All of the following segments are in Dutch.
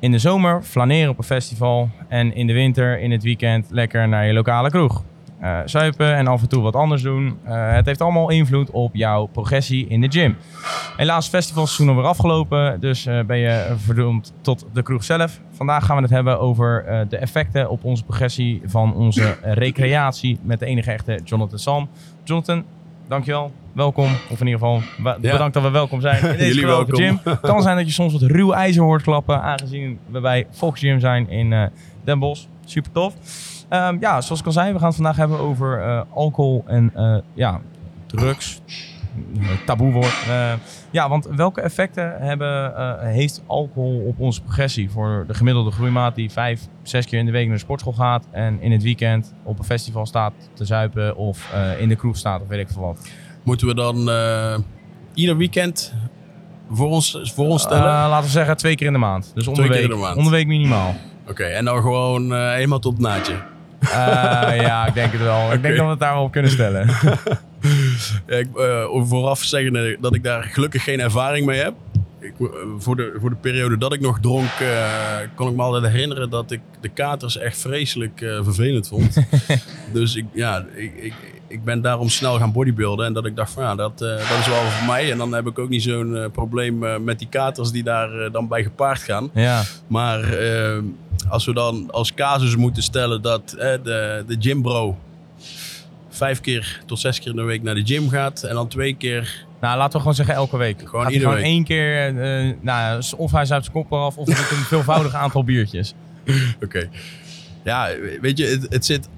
In de zomer flaneren op een festival en in de winter in het weekend lekker naar je lokale kroeg. Uh, zuipen en af en toe wat anders doen. Uh, het heeft allemaal invloed op jouw progressie in de gym. Helaas, festivalseizoen weer afgelopen, dus uh, ben je verdoemd tot de kroeg zelf. Vandaag gaan we het hebben over de effecten op onze progressie van onze recreatie met de enige echte Jonathan Salm. Jonathan, dankjewel. Welkom, of in ieder geval bedankt dat we welkom zijn in deze Jullie welkom. gym. Het kan zijn dat je soms wat ruw ijzer hoort klappen, aangezien we bij Fox Gym zijn in Den Bosch. Super tof. Um, ja, zoals ik al zei, we gaan het vandaag hebben over uh, alcohol en uh, ja, drugs. Taboe woord. Uh, ja, want welke effecten hebben, heeft alcohol op onze progressie? Voor de gemiddelde groeimaat die vijf, zes keer in de week naar de sportschool gaat en in het weekend op een festival staat te zuipen of in de kroeg staat of weet ik veel wat. Moeten we dan ieder weekend voor ons, voor ons stellen? laten we zeggen twee keer in de maand. Dus om de week, om de week minimaal. Oké, okay, en dan gewoon helemaal tot het naadje. Uh, ja, ik denk het wel. Okay. Ik denk dat we het daar wel op kunnen stellen. ja, ik, uh, vooraf zeggen dat ik daar gelukkig geen ervaring mee heb. Ik, uh, voor, de, voor de periode dat ik nog dronk, kon ik me altijd herinneren dat ik de katers echt vreselijk vervelend vond. dus ik, ja, ik, ik, ik ben daarom snel gaan bodybuilden. En dat ik dacht van ja, dat, dat is wel voor mij. En dan heb ik ook niet zo'n probleem met die katers die daar dan bij gepaard gaan. Ja. Maar als we dan als casus moeten stellen dat eh, de, de gymbro vijf keer tot zes keer in de week naar de gym gaat en dan twee keer. Nou, laten we gewoon zeggen elke week. Gewoon gaat iedere gewoon week. één keer, uh, nou, of hij zuipt zijn kop eraf of met een veelvoudig aantal biertjes. Oké. Okay. Ja, weet je, het, het zit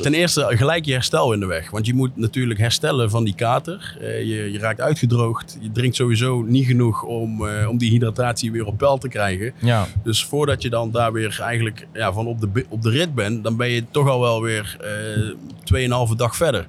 ten eerste gelijk je herstel in de weg. Want je moet natuurlijk herstellen van die kater. Uh, je, je, raakt uitgedroogd. Je drinkt sowieso niet genoeg om, uh, om die hydratatie weer op peil te krijgen. Ja. Dus voordat je dan daar weer eigenlijk ja, van op de, op de rit bent, dan ben je toch al wel weer uh, 2,5 dag verder.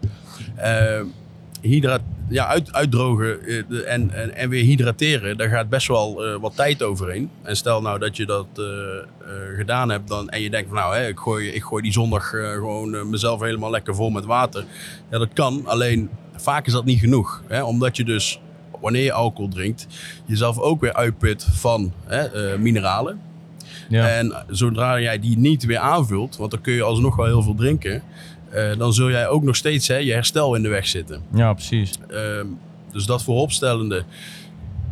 Hydrat ja, uit, uitdrogen en, en, en, weer hydrateren, daar gaat best wel uh, wat tijd overheen. En stel nou dat je dat uh, uh, gedaan hebt dan, en je denkt van nou, hè, ik, gooi, ik gooi die zondag gewoon mezelf helemaal lekker vol met water. Ja, dat kan, alleen vaak is dat niet genoeg. Hè, omdat je dus, wanneer je alcohol drinkt, jezelf ook weer uitput van hè, mineralen. Ja. En zodra jij die niet weer aanvult, want dan kun je alsnog wel heel veel drinken... Uh, dan zul jij ook nog steeds hè, je herstel in de weg zitten. Ja, precies. Uh, dus dat vooropstellende,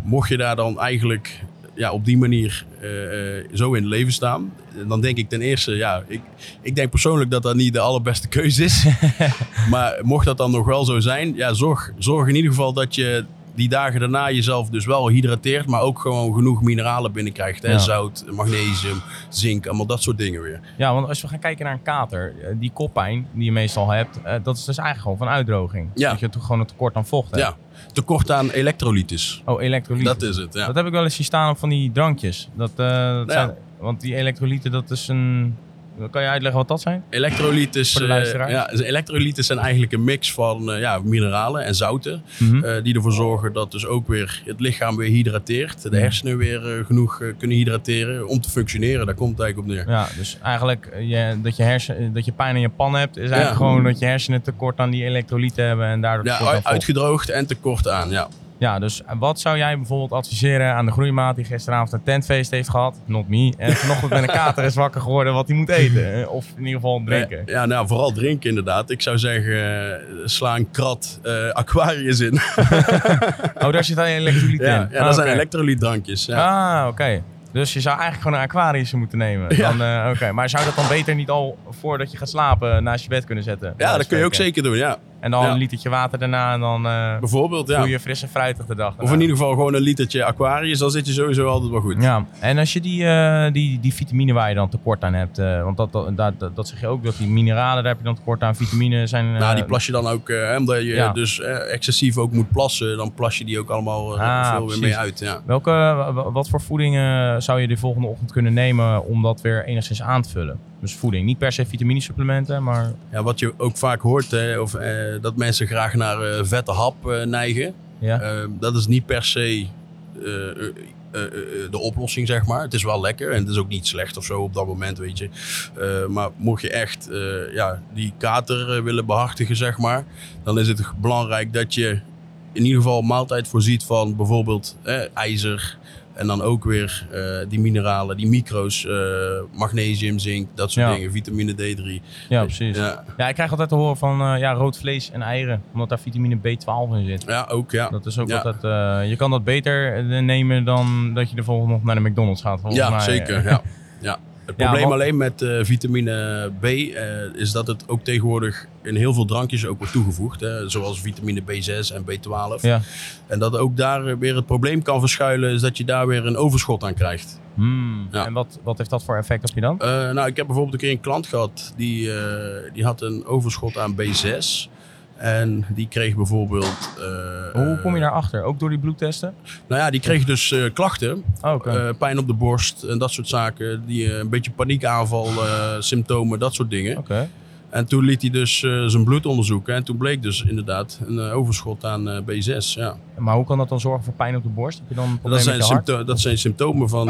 mocht je daar dan eigenlijk ja, op die manier uh, zo in het leven staan, dan denk ik ten eerste, ja, ik, ik denk persoonlijk dat dat niet de allerbeste keuze is. maar mocht dat dan nog wel zo zijn, ja, zorg, zorg in ieder geval dat je die dagen daarna jezelf dus wel hydrateert, maar ook gewoon genoeg mineralen binnenkrijgt. Hè? Ja. Zout, magnesium, zink, allemaal dat soort dingen weer. Ja, want als we gaan kijken naar een kater, eh, die koppijn die je meestal hebt, uh, dat is dus eigenlijk gewoon van uitdroging. Ja. Dat je toch gewoon een tekort aan vocht hebt. Ja, tekort aan elektrolytes. Oh, elektrolyten. Dat is het, ja. Dat heb ik wel eens zien staan op van die drankjes. Dat, uh, dat Ja. zijn, want die elektrolyten, dat is een... Kan je uitleggen wat dat zijn? Elektrolytes, eh, ja, dus elektrolyten zijn eigenlijk een mix van eh, ja, mineralen en zouten. Mhm. eh, die ervoor zorgen dat dus ook weer het lichaam weer hydrateert. De Ja. hersenen weer genoeg kunnen hydrateren om te functioneren. Daar komt het eigenlijk op neer. Ja, dus eigenlijk je, dat, je hersen, dat je pijn in je pan hebt, is eigenlijk Ja. gewoon dat je hersenen tekort aan die elektrolyten hebben en daardoor Ja, uitgedroogd en tekort aan. Ja. Ja, dus wat zou jij bijvoorbeeld adviseren aan de groeimaat die gisteravond een tentfeest heeft gehad? Not me. En vanochtend met een kater is wakker geworden wat hij moet eten. eh, Of in ieder geval drinken. Ja, nou, vooral drinken inderdaad. Ik zou zeggen, eh, sla een krat eh, Aquarius in. Oh, daar zit dan elektrolyten ja, in? ja, Ah, dat zijn oké. elektrolytdrankjes. Ja. Ah, oké. Dus je zou eigenlijk gewoon een Aquarius moeten nemen. Ja. Dan, eh, oké. Maar zou dat dan beter niet al voordat je gaat slapen naast je bed kunnen zetten? ja, dat kun je ook zeker doen, ja. En dan Ja. een litertje water daarna en dan eh Bijvoorbeeld, ja. je fris en fruitig de dag. Of in ieder geval gewoon een litertje Aquarius, dan zit je sowieso altijd wel goed. Ja, en als je die, eh, die, die vitamine waar je dan tekort aan hebt, eh, want dat, dat, dat, dat, zeg je ook, dat die mineralen, daar heb je dan tekort aan. Vitamine zijn... Nou, die plas je dan ook, hè, omdat je Ja. dus excessief ook moet plassen, dan plas je die ook allemaal Ah, veel weer mee uit. Ja. Welke, wa- wa- wat voor voeding eh, zou je de volgende ochtend kunnen nemen om dat weer enigszins aan te vullen? Dus voeding, niet per se vitaminesupplementen, maar... Ja, wat je ook vaak hoort, hè, of, dat mensen graag naar eh, vette hap eh, neigen. Ja, Eh, dat is niet per se eh, eh, eh, eh, de oplossing, zeg maar. Het is wel lekker en het is ook niet slecht of zo op dat moment, weet je. Eh, maar mocht je echt eh, ja, die kater eh, willen behartigen, zeg maar, dan is het belangrijk dat je in ieder geval maaltijd voorziet van bijvoorbeeld eh, ijzer, En dan ook weer eh, die mineralen, die micro's, eh, magnesium, zink, dat soort Ja. dingen, vitamine D3. Ja, precies. Ja. Ja, ik krijg altijd te horen van eh, ja, rood vlees en eieren, omdat daar vitamine B12 in zit. ja ook ja. Dat is ook Ja. altijd, je kan dat beter nemen dan dat je de volgende nog naar de McDonald's gaat. volgens Ja, mij. zeker. Ja. Ja. Het Ja, probleem want- alleen met eh, vitamine B eh, is dat het ook tegenwoordig in heel veel drankjes ook wordt toegevoegd. Hè, zoals vitamine B6 en B12. Ja. En dat ook daar weer het probleem kan verschuilen, is dat je daar weer een overschot aan krijgt. Hmm. Ja. En wat, wat heeft dat voor effect op je dan? Eh, nou, ik heb bijvoorbeeld een keer een klant gehad die, die had een overschot aan B6. En die kreeg bijvoorbeeld. eh, Hoe kom je daarachter? Ook door die bloedtesten? Nou ja, die kreeg dus eh, klachten. Oh, eh, pijn op de borst en dat soort zaken. Die, een beetje paniekaanval, symptomen, dat soort dingen. Oké. En toen liet hij dus zijn bloed onderzoeken. En toen bleek dus inderdaad een overschot aan eh, B6. Ja. Maar hoe kan dat dan zorgen voor pijn op de borst? Heb je dan een probleem Dat, zijn dat zijn symptomen van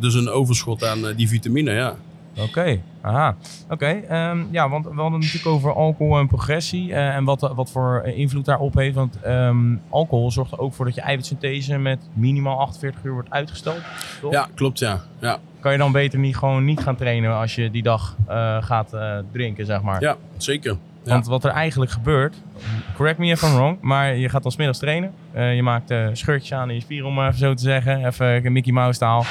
dus een overschot aan die vitamine. Ja. Oké, aha. Oké, ehm, ja, want we hadden het natuurlijk over alcohol en progressie eh, en wat, wat voor eh, invloed daarop heeft. Want ehm, alcohol zorgt er ook voor dat je eiwitsynthese met minimaal 48 uur wordt uitgesteld. toch? ja, klopt ja. ja. Kan je dan beter niet gewoon niet gaan trainen als je die dag eh, gaat drinken, zeg maar. Ja, zeker. Want wat er eigenlijk gebeurt, correct me if I'm wrong, maar je gaat dan 's middags trainen. Eh, je maakt eh, scheurtjes aan in je spieren, om maar even zo te zeggen. Even een Mickey Mouse taal.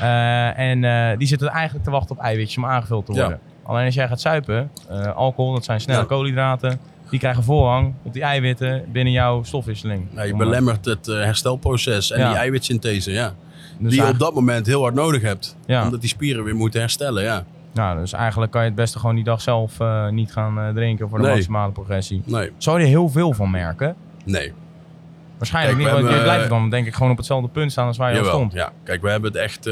Eh, en die zitten eigenlijk te wachten op eiwitjes om aangevuld te Ja. worden. Alleen als jij gaat suipen, alcohol, dat zijn snelle Ja. koolhydraten. Die krijgen voorrang op die eiwitten binnen jouw stofwisseling. Ja, je belemmert het herstelproces en die eiwitsynthese, ja. dus die je op dat moment heel hard nodig hebt. Omdat die spieren weer moeten herstellen, ja. Nou, dus eigenlijk kan je het beste gewoon die dag zelf eh, niet gaan eh, drinken voor de Nee. maximale progressie. Nee, Zou je er heel veel van merken? nee. Waarschijnlijk niet, want je blijft dan denk ik gewoon op hetzelfde punt staan als waar je al stond. ja. Kijk, we hebben het echt...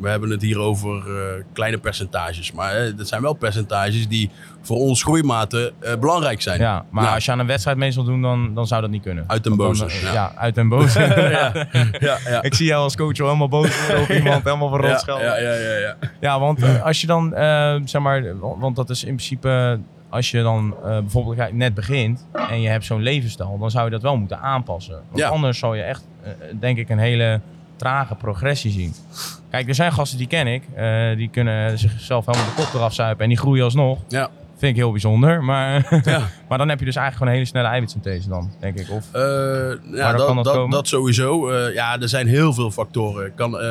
we hebben het hier over eh, kleine percentages. Maar eh, dat zijn wel percentages die voor ons groeimaten eh, belangrijk zijn. Ja, maar Ja. als je aan een wedstrijd mee zal doen, dan, dan zou dat niet kunnen. Uit dan, boze, eh, ja. uit den boze. ja, ja, ja. Ik zie jou als coach al helemaal boos worden op iemand, helemaal van Ja, rotschelden. ja, Ja, ja, ja, ja. want als je dan, zeg maar, want dat is in principe, als je dan bijvoorbeeld ja, net begint en je hebt zo'n levensstijl, dan zou je dat wel moeten aanpassen. Want Ja. anders zal je echt, denk ik, een hele trage progressie zien. Kijk, er zijn gasten die ken ik, eh, die kunnen zichzelf helemaal de kop eraf zuipen en die groeien alsnog. Ja. Vind ik heel bijzonder, maar, Ja. maar dan heb je dus eigenlijk gewoon een hele snelle eiwitsynthese dan, denk ik. Of, Eh, ja, dat, kan dat dat, komen? dat sowieso. Eh, ja, er zijn heel veel factoren. Ik kan eh,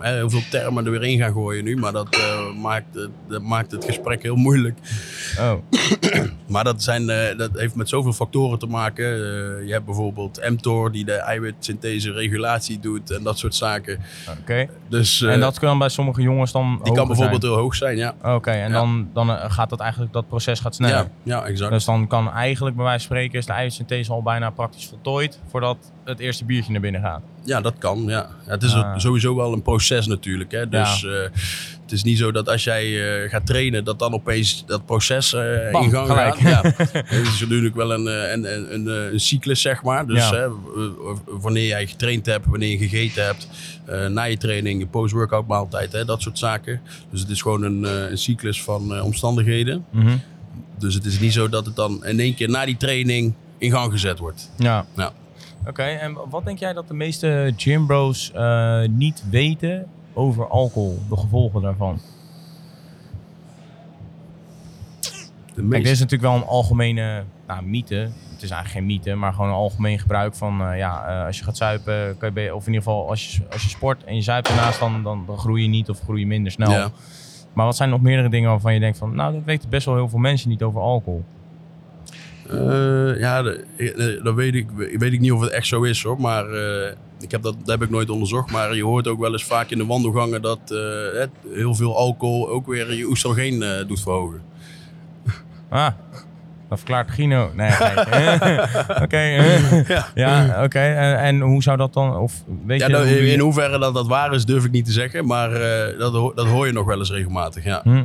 heel veel termen er weer in gaan gooien nu, maar dat, maakt, het, dat maakt het gesprek heel moeilijk. oh, Maar dat, zijn, dat heeft met zoveel factoren te maken. Je hebt bijvoorbeeld mTOR die de eiwitsynthese regulatie doet en dat soort zaken. oké. Dus en dat kan bij sommige jongens dan die kan bijvoorbeeld zijn? heel hoog zijn, ja. Oké, en Ja. dan, dan gaat dat eigenlijk, dat proces gaat sneller. Ja, ja, exact. Dus dan kan eigenlijk bij wijze van spreken is de eiwitsynthese al bijna praktisch voltooid voordat het eerste biertje naar binnen gaat. Ja, dat kan. Ja. Ja, het is Ah. sowieso wel een proces natuurlijk. Hè. Dus eh, het is niet zo dat als jij eh, gaat trainen, dat dan opeens dat proces eh, Bam, in gang gelijk. gaat. Ja. het is natuurlijk wel een, een, een, een, een cyclus, zeg maar. Dus hè, wanneer jij getraind hebt, wanneer je gegeten hebt, na je training, je post-workout maaltijd, hè, dat soort zaken. Dus het is gewoon een, een cyclus van omstandigheden. Mhm. Dus het is niet zo dat het dan in één keer na die training in gang gezet wordt. Ja. Ja. Oké, en wat denk jij dat de meeste gymbros eh niet weten over alcohol, de gevolgen daarvan? De Kijk, dit is natuurlijk wel een algemene nou, mythe. Het is eigenlijk geen mythe, maar gewoon een algemeen gebruik van eh, ja, eh, als je gaat zuipen, kan je, of in ieder geval als je, als je sport en je zuipt ernaast, dan, dan, dan groei je niet of groei je minder snel. Ja. Maar wat zijn nog meerdere dingen waarvan je denkt van, nou, dat weten best wel heel veel mensen niet over alcohol. Eh, ja, dat weet ik, weet ik niet of het echt zo is hoor. Maar eh, ik heb dat, dat heb ik nooit onderzocht. Maar je hoort ook wel eens vaak in de wandelgangen dat het, heel veel alcohol ook weer je oestrogeen doet verhogen. Ah, dat verklaart Gino. Nee. Oké. eh. Ja. ja, oké. En, en hoe zou dat dan, of weet Ja, je... dat- die- in hoeverre dat dat waar is, durf ik niet te zeggen. Maar eh, dat, dat hoor je nog wel eens regelmatig. Ja. Hm.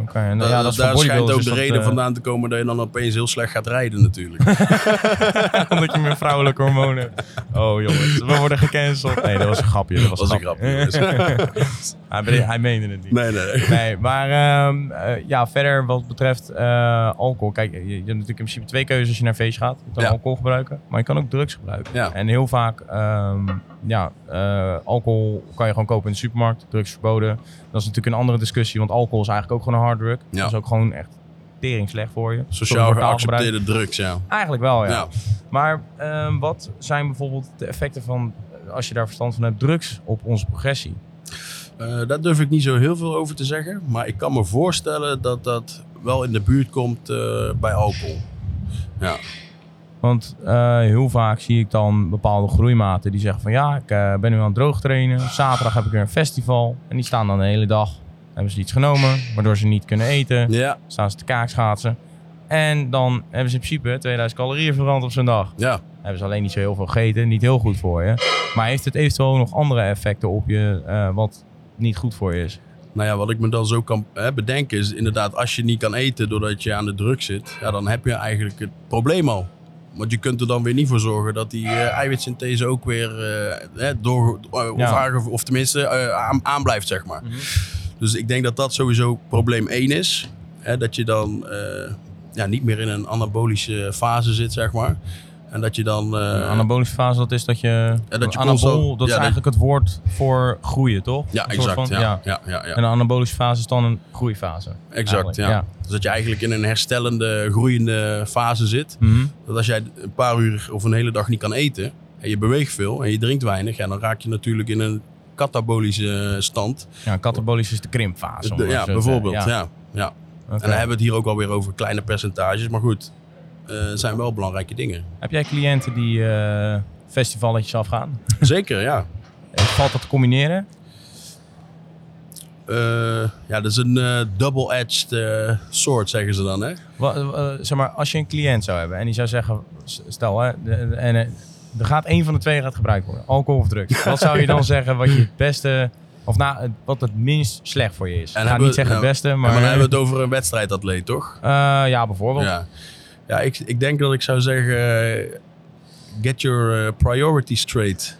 Oké, en Da- ja, dat is daar schijnt ook de reden eh, vandaan te komen dat je dan opeens heel slecht gaat rijden natuurlijk. Vrouwelijke hormonen... Oh jongens, we worden gecanceld. Nee, dat was een grapje. Dat was, Dat was een grapje. hij, hij meende het niet. nee, nee. Nee, maar ehm, eh, ja, verder wat betreft eh, alcohol. Kijk, je, je hebt natuurlijk in principe twee keuzes als je naar een feest gaat. Je kan Ja. alcohol gebruiken, maar je kan ook drugs gebruiken. Ja. En heel vaak, ehm, ja, eh, alcohol kan je gewoon kopen in de supermarkt. Drugs verboden. Dat is natuurlijk een andere discussie, want alcohol is eigenlijk ook gewoon een hard drug. Ja. Dat is ook gewoon echt tering slecht voor je. Sociaal geaccepteerde drugs, ja. Eigenlijk wel, ja. Ja. Maar ehm, wat zijn bijvoorbeeld de effecten van, eh, als je daar verstand van hebt, drugs op onze progressie? Eh, daar durf ik niet zo heel veel over te zeggen. Maar ik kan me voorstellen dat dat wel in de buurt komt eh, bij alcohol. Ja, Want heel vaak zie ik dan bepaalde groeimaten die zeggen van ja, ik ben nu aan het droog trainen. Zaterdag heb ik weer een festival. En die staan dan de hele dag. Hebben ze iets genomen, waardoor ze niet kunnen eten. ja, Staan ze te kaakschaatsen. En dan hebben ze in principe 2000 calorieën verbrand op zo'n dag. ja. Hebben ze alleen niet zo heel veel gegeten, niet heel goed voor je. Maar heeft het eventueel nog andere effecten op je eh, wat niet goed voor je is? Nou ja, wat ik me dan zo kan hè, bedenken is inderdaad, als je niet kan eten doordat je aan de druk zit, ja, dan heb je eigenlijk het probleem al. Want je kunt er dan weer niet voor zorgen dat die eh, eiwitsynthese ook weer eh, hè, door, eh, of, Ja. of tenminste eh, aan, aan blijft, zeg maar. Dus ik denk dat dat sowieso probleem 1 is. Hè, dat je dan eh, ja, niet meer in een anabolische fase zit, zeg maar. En dat je dan... eh, Een anabolische fase, dat is dat je... Ja, dat je anabol, constant- dat is ja, eigenlijk het woord voor groeien, toch? ja, exact. van- ja, ja. Ja, ja, En een anabolische fase is dan een groeifase. Exact, ja. Dus dat je eigenlijk in een herstellende, groeiende fase zit. Mhm. Dat als jij een paar uur of een hele dag niet kan eten en je beweegt veel en je drinkt weinig, ja, dan raak je natuurlijk in een katabolische stand. Ja, katabolisch is de krimpfase. De- ja, bijvoorbeeld. Ja. Ja. En dan hebben we het hier ook alweer over kleine percentages, maar goed, eh, zijn wel belangrijke dingen. Heb jij cliënten die eh festivalletjes afgaan? Zeker, ja. Eh, Valt dat te combineren? Ja, dat is een double-edged eh, sword, zeggen ze dan, hè? Wa- eh, zeg maar, als je een cliënt zou hebben en die zou zeggen, stel hè, en, er gaat één van de twee gaat gebruikt worden, alcohol of drugs. Wat zou je dan zeggen wat je het beste, of nou, het- wat het minst slecht voor je is? En ik ga niet we- zeggen het ja, beste, Maar, maar... dan hebben we het over een wedstrijdatleet, toch? Eh, ja, bijvoorbeeld. Ja, ja ik, ik denk dat ik zou zeggen, eh, get your eh, priorities straight.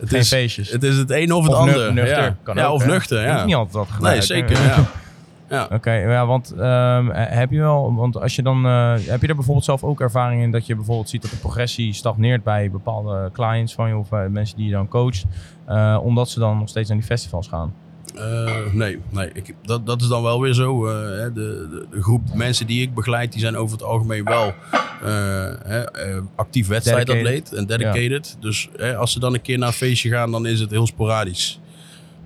Het Geen is, feestjes. het is het een of het Of ander. nuchter. Ja, Kan ja ook, of nuchter, ja. hoeft niet altijd dat Nee, gebruiken. zeker, ja. ja. Oké, ja, want ehm, heb je wel, want als je dan, eh, heb je er bijvoorbeeld zelf ook ervaring in dat je bijvoorbeeld ziet dat de progressie stagneert bij bepaalde clients van je of mensen die je dan coacht, eh, omdat ze dan nog steeds naar die festivals gaan? Eh, nee, nee ik, dat, dat is dan wel weer zo. de, de, de groep mensen die ik begeleid, die zijn over het algemeen wel eh, actief wedstrijdatleet en dedicated. Dus als ze dan een keer naar een feestje gaan, dan is het heel sporadisch.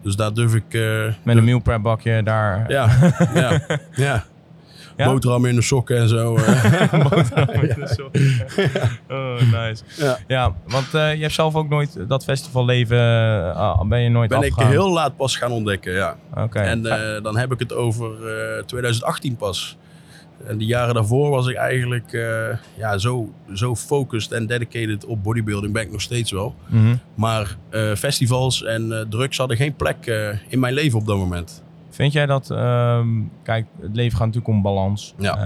Dus daar durf ik... eh, Met een meal prep bakje daar. Ja, ja, ja. Ja? Boterham in de sokken en zo. eh. oh, nice. Ja. Ja, want eh, je hebt zelf ook nooit dat festivalleven, ben je nooit ben ik heel laat pas gaan ontdekken, ja. Oké. En dan heb ik het over eh, 2018 pas. En de jaren daarvoor was ik eigenlijk eh, ja, zo, zo focused en dedicated op bodybuilding. Ben ik nog steeds wel. Mhm. Maar eh, festivals en eh, drugs hadden geen plek in mijn leven op dat moment. Vind jij dat, ehm, kijk, het leven gaat natuurlijk om balans. Ja.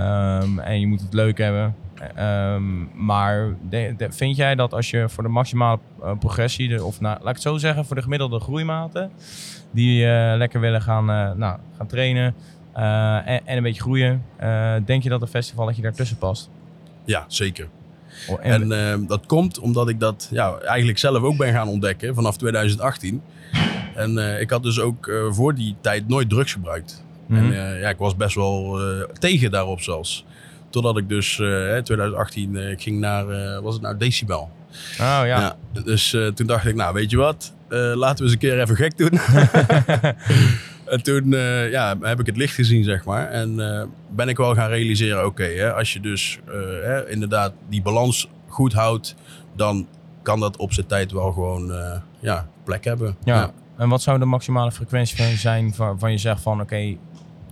Ehm, en je moet het leuk hebben. Ehm, maar de- de- vind jij dat als je voor de maximale progressie, de- of nou, laat ik het zo zeggen, voor de gemiddelde groeimaten, die lekker willen gaan, nou, gaan trainen en, en een beetje groeien, eh, denk je dat een festivalletje daartussen past? Ja, zeker. Oh, en- En eh, dat komt omdat ik dat ja, eigenlijk zelf ook ben gaan ontdekken vanaf 2018. En eh, ik had dus ook eh, voor die tijd nooit drugs gebruikt. Mhm. En eh, ja, ik was best wel eh, tegen daarop zelfs. Totdat ik dus eh 2018, eh, ik ging naar, eh, was het nou Decibel? oh ja. Ja. dus eh, toen dacht ik, nou weet je wat, Eh, laten we eens een keer even gek doen. en toen eh, ja, heb ik het licht gezien, zeg maar. En eh, ben ik wel gaan realiseren, oké, als je dus eh, hè, inderdaad die balans goed houdt, dan kan dat op zijn tijd wel gewoon ja, plek hebben. Ja. En wat zou de maximale frequentie zijn waarvan je zegt van oké,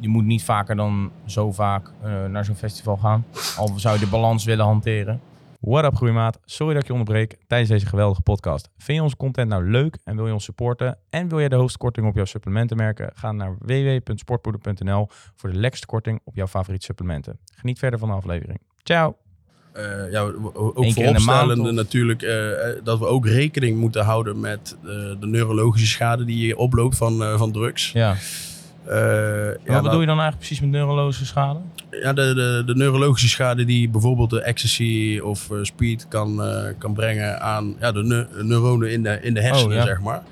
je moet niet vaker dan zo vaak naar zo'n festival gaan? Al zou je de balans willen hanteren. What up groeimaat? Sorry dat ik je onderbreek tijdens deze geweldige podcast. Vind je onze content nou leuk en wil je ons supporten? En wil jij de hoogste korting op jouw supplementen merken? Ga naar www.sportpoeder.nl voor de lekkerste korting op jouw favoriete supplementen. Geniet verder van de aflevering. Ciao! Uh, ja, ook Eén vooropstellende natuurlijk uh, dat we ook rekening moeten houden met uh, de neurologische schade die je oploopt van, van drugs. Ja. Uh, Wat bedoel je dan eigenlijk precies met neurologische schade? Ja, de, de, de neurologische schade die bijvoorbeeld de ecstasy of uh, speed kan, uh, kan brengen aan ja, de ne neuronen in de, in de hersenen, Oh, zeg maar.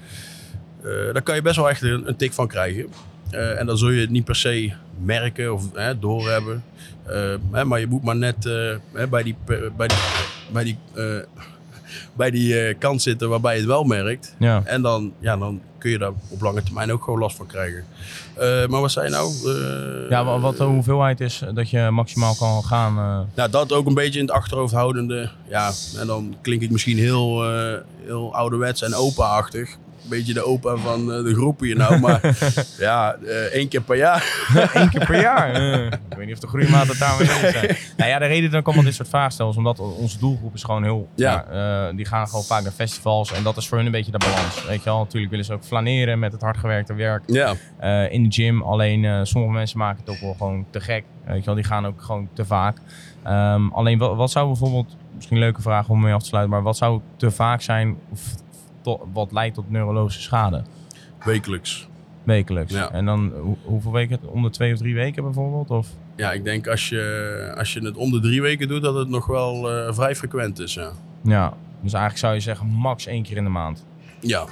Daar kan je best wel echt een, een tik van krijgen. Uh, en dan zul je het niet per se merken of hè, doorhebben. Uh, hè, maar je moet maar net uh, hè, bij die, bij die, bij die, bij die uh, kant zitten waarbij je het wel merkt. Ja. En dan, ja, dan kun je daar op lange termijn ook gewoon last van krijgen. Uh, maar wat zei je nou? Uh, Ja, wat, de hoeveelheid is dat je maximaal kan gaan? eh, nou, dat ook een beetje in het achterhoofd houdende. Ja, en dan klink ik misschien heel, uh, heel ouderwets en opa-achtig. Beetje de opa van uh, de groep hier nou. Maar ja, uh, één keer per jaar. Eén keer per jaar. Uh, ik weet niet of de groeimaat het daarmee eens zijn. nou ja, de reden dat ik allemaal dit soort vragen stel is omdat onze doelgroep is gewoon heel... Ja. die gaan gewoon vaak naar festivals en dat is voor hun een beetje de balans. Weet je wel, natuurlijk willen ze ook flaneren met het hardgewerkte werk Ja. in de gym. Alleen sommige mensen maken het ook wel gewoon te gek. Weet je wel, die gaan ook gewoon te vaak. Um, alleen wat, wat zou bijvoorbeeld, misschien een leuke vraag om mee af te sluiten, maar wat zou te vaak zijn of wat leidt tot neurologische schade? Wekelijks. Wekelijks. Ja. En dan hoe, hoeveel weken? Om de twee of drie weken bijvoorbeeld? Of? Ja, ik denk als je, als je het om de drie weken doet, dat het nog wel uh, vrij frequent is. Ja. ja, dus eigenlijk zou je zeggen max één keer in de maand. Ja,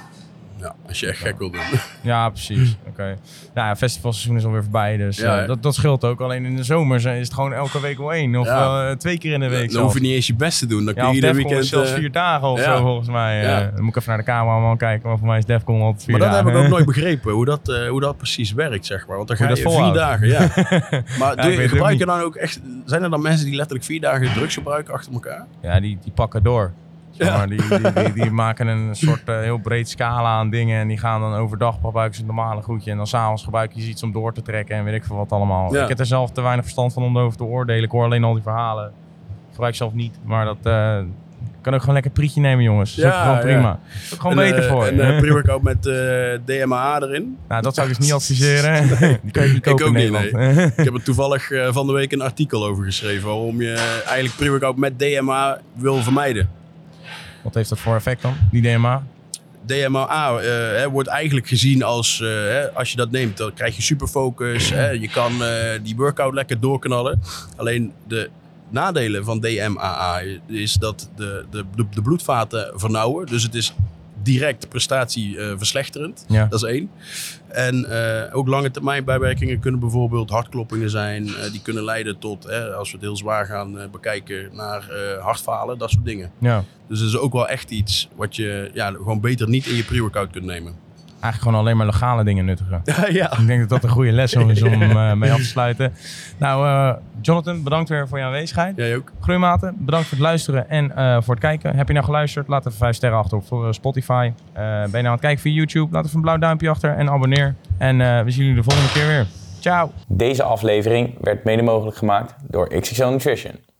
ja als je echt gek wil doen. Ja, precies. Oké. Okay. Nou ja, festivalseizoen is alweer voorbij, dus Ja. uh, dat, dat scheelt ook. Alleen in de zomer is het gewoon elke week wel één. Of Ja. uh, twee keer in de week. Dan zelfs. hoef je niet eens je best te doen. Dan kun je of ieder Defcon is weekend... zelfs eh, vier dagen of zo volgens mij. Eh, dan moet ik even naar de cameraman kijken, maar voor mij is Defcon altijd vier Maar dat dagen. heb ik ook nooit begrepen, hoe dat, eh, hoe dat precies werkt, zeg maar. Want dan ga je vier dagen, ja. Maar doe gebruik je dan ook echt... Zijn er dan mensen die letterlijk vier dagen drugs gebruiken achter elkaar? Ja, die, die pakken door. Ja. maar, die, die, die, die maken een soort eh, heel breed scala aan dingen. En die gaan dan overdag gebruiken ze een normale groetje. En dan s'avonds gebruiken ze iets om door te trekken. En weet ik veel wat allemaal. Ja. Ik heb er zelf te weinig verstand van om erover te oordelen. Ik hoor alleen al die verhalen. Ik gebruik zelf niet. Maar dat eh, kan ook gewoon lekker prietje nemen, jongens. Dat Ja, ook gewoon ja. prima. Ook gewoon beter eh, voor je. eh, pre-workout met DMA erin. nou, dat zou ik dus niet adviseren. Die kan je niet Ik kopen in ook niet, Nederland. Ik heb er toevallig van de week een artikel over geschreven. Waarom je eigenlijk pre-workout met DMA wil vermijden. Wat heeft dat voor effect dan, die DMA? DMA eh, wordt eigenlijk gezien als, eh, als je dat neemt, dan krijg je superfocus. Je kan eh, die workout lekker doorknallen. Alleen de nadelen van DMAA is dat de, de, de bloedvaten vernauwen. Dus het is direct prestatie eh, verslechterend. Ja. Dat is één. En eh, ook lange termijn bijwerkingen kunnen bijvoorbeeld hartkloppingen zijn. eh, die kunnen leiden tot, als we het heel zwaar gaan bekijken, naar hartfalen, dat soort dingen. ja. Dus dat is ook wel echt iets wat je ja, gewoon beter niet in je pre-workout kunt nemen. Eigenlijk gewoon alleen maar legale dingen nuttigen. ja. Ik denk dat dat een goede les is om uh, mee af te sluiten. Nou, uh, Jonathan, bedankt weer voor je aanwezigheid. Jij ook. Groeimaten, bedankt voor het luisteren en uh, voor het kijken. Heb je nou geluisterd? Laat even vijf sterren achter op Spotify. ben je nou aan het kijken via YouTube? Laat even een blauw duimpje achter en abonneer. En uh, we zien jullie de volgende keer weer. Ciao! Deze aflevering werd mede mogelijk gemaakt door XXL Nutrition.